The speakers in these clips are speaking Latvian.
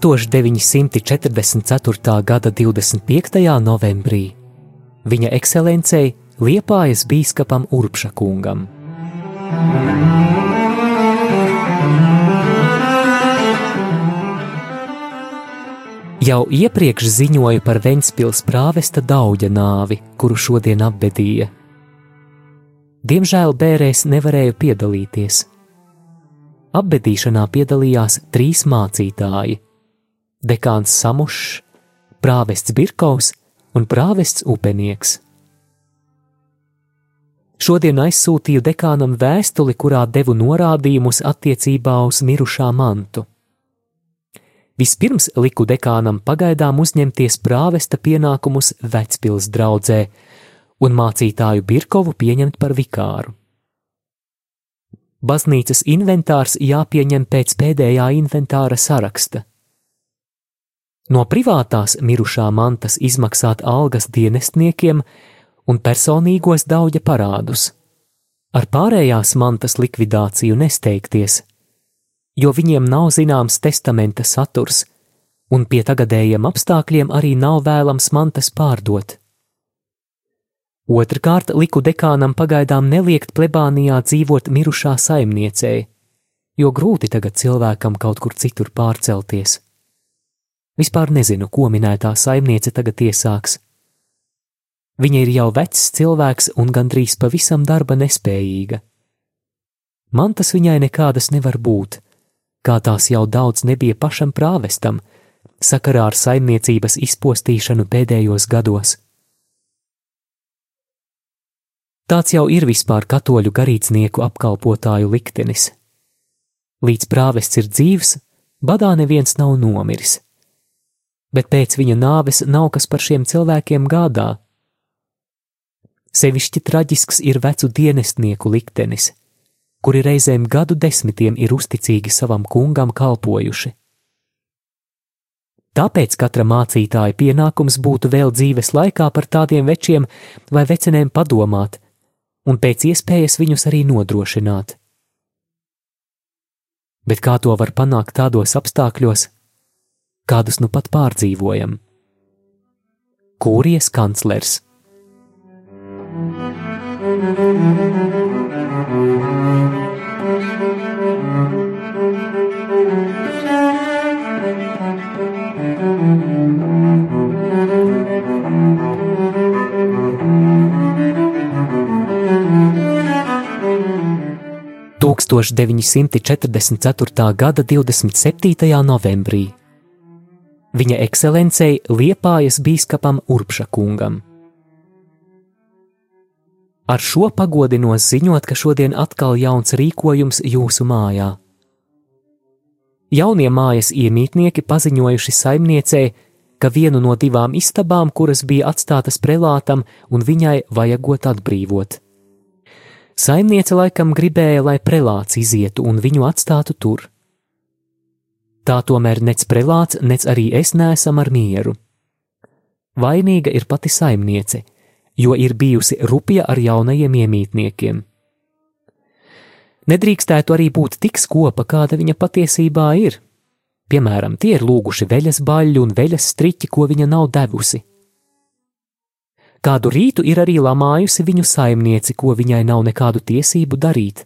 1944. gada 25. novembrī viņa ekscelencei Liepājas bīskapam Urbša kungam. Jau iepriekš ziņoju par Ventspils prāvesta dauģa nāvi, kuru šodien apbedīja. Diemžēl bērēs nevarēju piedalīties. Apbedīšanā piedalījās trīs mācītāji dekāns Samušs, prāvests Birkovs un prāvests Upenieks. Šodien aizsūtīju dekānam vēstuli, kurā devu norādījumus attiecībā uz mirušā mantu. Vispirms liku dekānam pagaidām uzņemties prāvesta pienākumus Vecpils draudzē un mācītāju Birkovu pieņemt par vikāru. Baznīcas inventārs jāpieņem pēc pēdējā inventāra saraksta no privātās mirušā mantas izmaksāt algas dienestniekiem un personīgos daudzja parādus, ar pārējās mantas likvidāciju nesteigties, jo viņiem nav zināms testamenta saturs, un pie tagadējiem apstākļiem arī nav vēlams mantas pārdot. Otrakārt, liku dekānam pagaidām neliekt plebānijā dzīvot mirušā saimniecei, jo grūti tagad cilvēkam kaut kur citur pārcelties. Vispār nezinu, ko minētā saimniece tagad iesāks. Viņa ir jau vecs cilvēks un gandrīz pavisam darba nespējīga. Man tas viņai nekādas nevar būt, kā tās jau daudz nebija pašam prāvestam, sakarā ar saimniecības izpostīšanu pēdējos gados. Tāds jau ir vispār katoļu garīdznieku apkalpotāju liktenis. Līdz prāvests ir dzīvs, badā neviens nav nomiris bet pēc viņa nāves nav kas par šiem cilvēkiem gādā. Sevišķi traģisks ir vecu dienestnieku liktenis, kuri reizēm gadu desmitiem ir uzticīgi savam kungam kalpojuši. Tāpēc katra mācītāja pienākums būtu vēl dzīves laikā par tādiem večiem vai vecenēm padomāt, un pēc iespējas viņus arī nodrošināt. Bet kā to var panākt tādos apstākļos, kādus nu pat pārdzīvojam. Kūrijas kanclers. Tūkstoš 944. gada 27. novembrī viņa ekscelencei Liepājas bīskapam Urbša kungam. Ar šo pagodinos ziņot, ka šodien atkal jauns rīkojums jūsu mājā. Jaunie mājas iemītnieki paziņojuši saimniecei, ka vienu no divām istabām, kuras bija atstātas prelātam, un viņai vajagot atbrīvot. Saimniece laikam gribēja, lai prelāts izietu un viņu atstātu tur. Tā tomēr nec prelāts, nec arī es nesam ar mieru. Vainīga ir pati saimniece, jo ir bijusi rupja ar jaunajiem iemītniekiem. Nedrīkstētu arī būt tik skopa, kāda viņa patiesībā ir. Piemēram, tie ir lūguši veļas baļļu un veļas striķi, ko viņa nav devusi. Kādu rītu ir arī lamājusi viņu saimnieci, ko viņai nav nekādu tiesību darīt.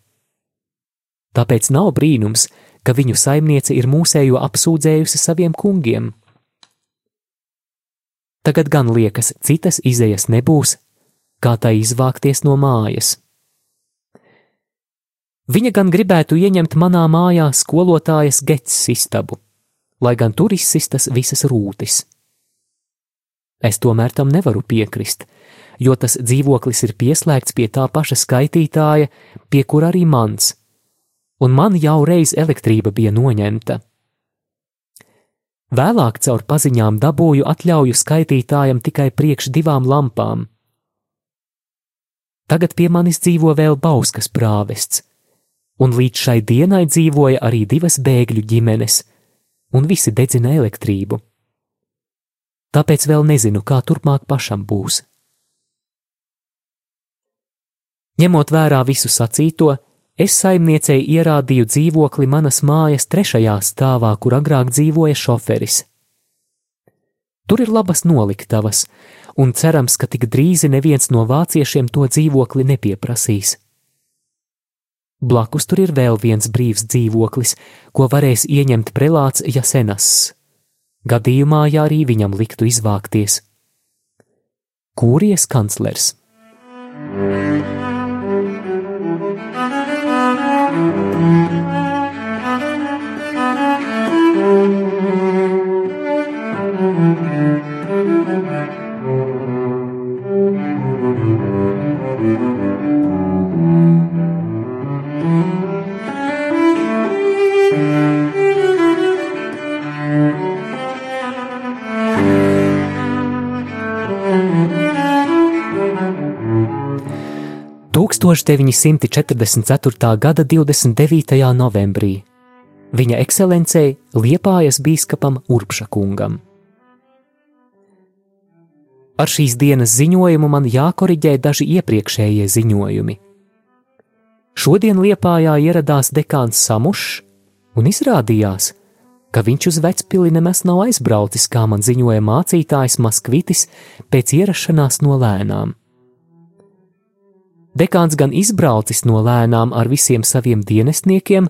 Tāpēc nav brīnums, ka viņu saimniece ir mūsējo apsūdzējusi saviem kungiem. Tagad gan liekas, citas izējas nebūs, kā tai izvākties no mājas. Viņa gan gribētu ieņemt manā mājā skolotājas gets istabu, lai gan tur izsistas visas rūtis. Es tomēr tam nevaru piekrist, jo tas dzīvoklis ir pieslēgts pie tā paša skaitītāja, pie kur arī mans, un man jau reiz elektrība bija noņemta. Vēlāk caur paziņām dabūju atļauju skaitītājam tikai priekš divām lampām. Tagad pie manis dzīvo vēl Bauskas prāvests, un līdz šai dienai dzīvoja arī divas bēgļu ģimenes, un visi dedzina elektrību. Tāpēc vēl nezinu, kā turpmāk pašam būs. Ņemot vērā visu sacīto, es saimniecei ierādīju dzīvokli manas mājas trešajā stāvā, kur agrāk dzīvoja šoferis. Tur ir labas noliktavas, un cerams, ka tik drīzi neviens no vāciešiem to dzīvokli nepieprasīs. Blakus tur ir vēl viens brīvs dzīvoklis, ko varēs ieņemt prelāts Jasenas. Gadījumā, ja arī viņam liktu izvākties. Kūries kanclers. Tūkstoš 944. gada 29. novembrī viņa ekscelencei Liepājas bīskapam Urpšakungam. Ar šīs dienas ziņojumu man jākoriģē daži iepriekšējie ziņojumi. Šodien Liepājā ieradās dekāns Samušs un izrādījās, ka viņš uz vecpili nemaz nav aizbraucis, kā man ziņoja mācītājs Maskvitis pēc ierašanās no lēnām. Dekāns gan izbraucis no lēnām ar visiem saviem dienestniekiem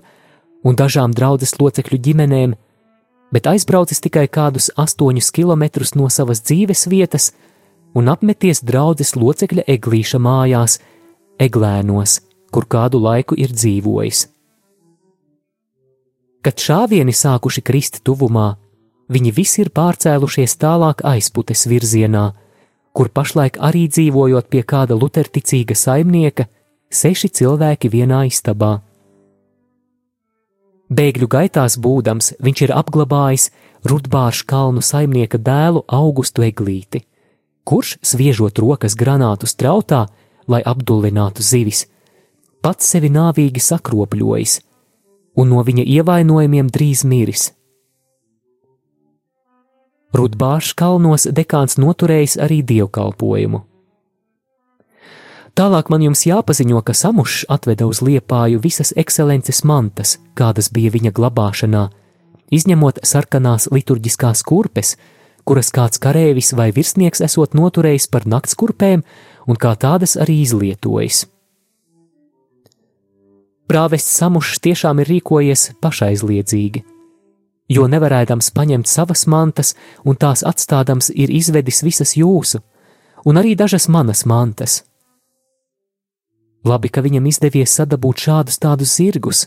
un dažām draudzes locekļu ģimenēm, bet aizbraucis tikai kādus astoņus kilometrus no savas dzīves vietas un apmeties draudzes locekļa eglīša mājās, eglēnos, kur kādu laiku ir dzīvojis. Kad šāvieni sākuši krist tuvumā, viņi visi ir pārcēlušies tālāk aizputes virzienā, kur pašlaik arī dzīvojot pie kāda luterticīga saimnieka, seši cilvēki vienā istabā. Bēgļu gaitās būdams, viņš ir apglabājis Rudbāršu kalnu saimnieka dēlu Augustu Eglīti, kurš, sviežot rokas granātu strautā, lai apdullinātu zivis, pats sevi nāvīgi sakropļojis – un no viņa ievainojumiem drīz miris. Rudbārs kalnos dekāns noturējis arī dievkalpojumu. Tālāk man jums jāpaziņo, ka Samušs atveda uz liepāju visas ekscelences mantas, kādas bija viņa glabāšanā, izņemot sarkanās liturģiskās kurpes, kuras kāds kareivis vai virsnieks esot noturējis par naktskurpēm un kā tādas arī izlietojis. Prāvests Samušs tiešām ir rīkojies pašaizliedzīgi, jo nevarēdams paņemt savas mantas un tās atstādams ir izvedis visas jūsu, un arī dažas manas mantas. Labi, ka viņam izdevies sadabūt šādus tādus zirgus,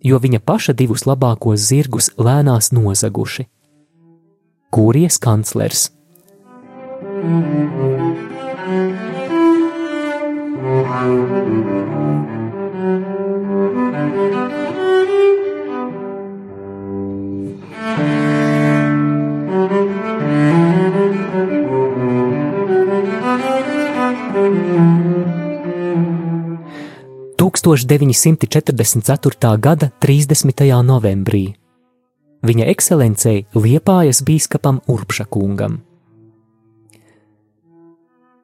jo viņa paša divus labākos zirgus lēnās nozaguši. Kūries kanclers. Thank you. 1944. gada 30. novembrī. Viņa ekscelencei Liepājas bīskapam Urpšakungam.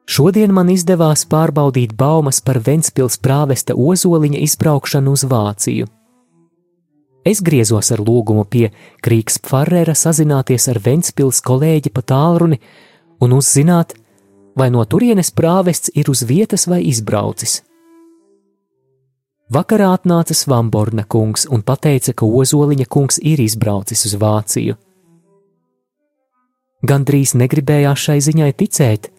Šodien man izdevās pārbaudīt baumas par Ventspils prāvesta ozoliņa izbraukšanu uz Vāciju. Es griezos ar lūgumu pie Krīgs Pfarrera sazināties ar Ventspils kolēģi pa tālruni un uzzināt, vai no turienes prāvests ir uz vietas vai izbraucis. Vakarā atnāca Svamborna kungs un teica, ka Ozoliņa kungs ir izbraucis uz Vāciju. Gandrīz negribējās šai ziņai ticēt,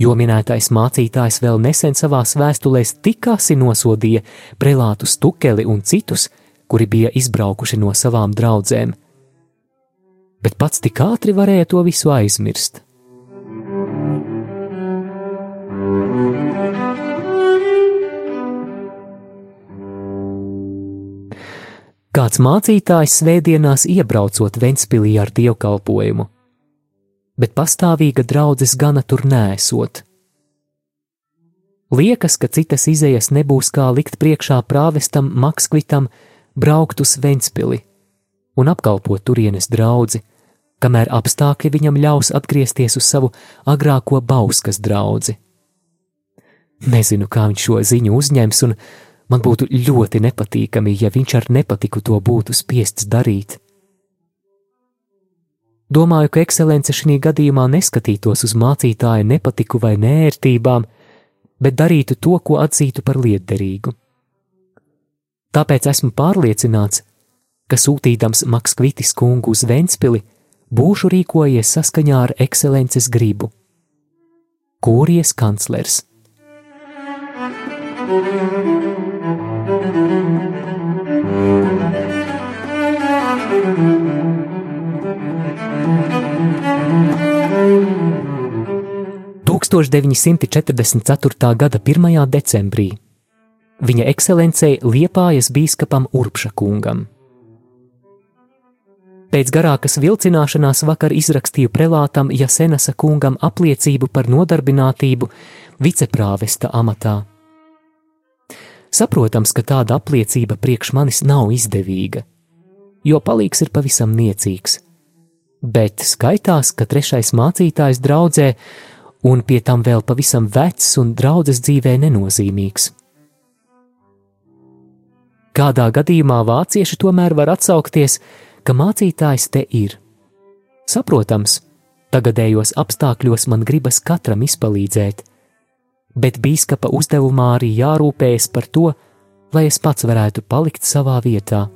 jo minētais mācītājs vēl nesen savās vēstulēs tikāsi nosodīja prelātu Stukeli un citus, kuri bija izbraukuši no savām draudzēm, bet pats tik ātri varēja to visu aizmirst. Kāds mācītājs svētdienās iebraucot Ventspīlī ar dievkalpojumu, bet pastāvīga draudzes gana tur nēsot. Liekas, ka citas izējas nebūs kā likt priekšā prāvestam Makskvitam braukt uz Ventspili un apkalpot turienes draugu, kamēr apstākļi viņam ļaus atgriezties uz savu agrāko bauskas draugu. Nezinu, kā viņš šo ziņu uzņems, un man būtu ļoti nepatīkami, ja viņš ar nepatiku to būtu spiests darīt. Domāju, ka ekscelence šī gadījumā neskatītos uz mācītāja nepatiku vai nērtībām, bet darītu to, ko atzītu par lietderīgu. Tāpēc esmu pārliecināts, ka sūtīdams Makskvitis kungu uz Ventspili, būšu rīkojies saskaņā ar ekscelences gribu. Kūrijas kanclers. Tūkstoš 944. gada 1. decembrī viņa ekscelencei Liepājas bīskapam Urpša kungam. Pēc garākas vilcināšanās vakar izrakstīju prelātam Jasenasa kungam apliecību par nodarbinātību viceprāvesta amatā. Saprotams, ka tāda apliecība priekš manis nav izdevīga, jo palīgs ir pavisam niecīgs, bet skaitās, ka trešais mācītājs draudzē un pie tam vēl pavisam vecs un draudzes dzīvē nenozīmīgs. Kādā gadījumā vācieši tomēr var atsaukties, ka mācītājs te ir. Saprotams, tagadējos apstākļos man gribas katram izpalīdzēt, bet bīskapa uzdevumā arī jārūpējas par to, lai es pats varētu palikt savā vietā.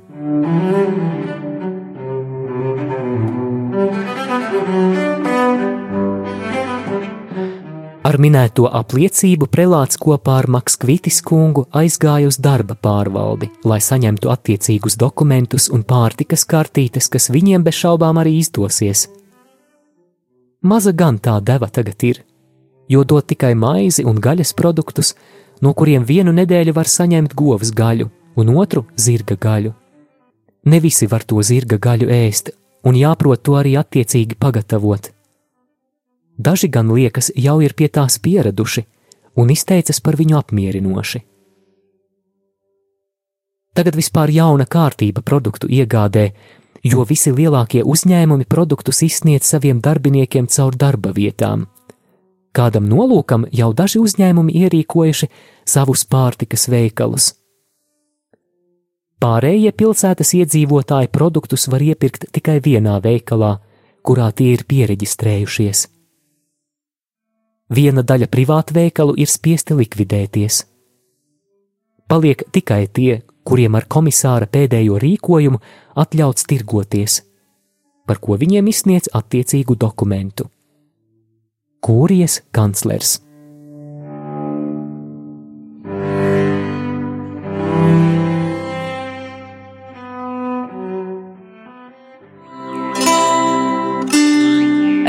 Ar minēto apliecību prelāts kopā ar Makskvitis kungu aizgāja uz darba pārvaldi, lai saņemtu attiecīgus dokumentus un pārtikas kartītes, kas viņiem bez šaubām arī izdosies. Maza gan tā deva tagad ir, jo dod tikai maizi un gaļas produktus, no kuriem vienu nedēļu var saņemt govs gaļu un otru zirga gaļu. Ne visi var to zirga gaļu ēst, un jāprot to arī attiecīgi pagatavot. Daži gan liekas, jau ir pie tās pieraduši un izteicas par viņu apmierinoši. Tagad vispār jauna kārtība produktu iegādē, jo visi lielākie uzņēmumi produktus izsniedz saviem darbiniekiem caur darba vietām. Kādam nolūkam jau daži uzņēmumi ierīkojuši savus pārtikas veikalus. Pārējie pilsētas iedzīvotāji produktus var iepirkt tikai vienā veikalā, kurā tie ir pieregistrējušies viena daļa privātveikalu ir spiesti likvidēties. Paliek tikai tie, kuriem ar komisāra pēdējo rīkojumu atļauts tirgoties, par ko viņiem izsniedz attiecīgu dokumentu. Kūrijas kanclers.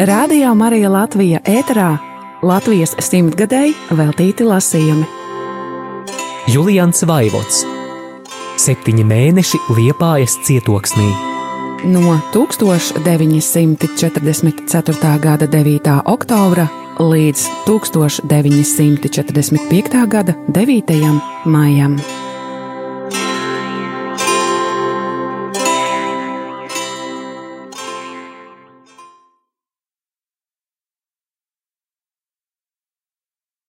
Radio Marija Latvija ēterā Latvijas simtgadēji veltīti lasījumi. Julians Vaivots Septiņi mēneši liepājas cietoksnī. No 1944. gada 9. oktobra līdz 1945. gada 9. maijam.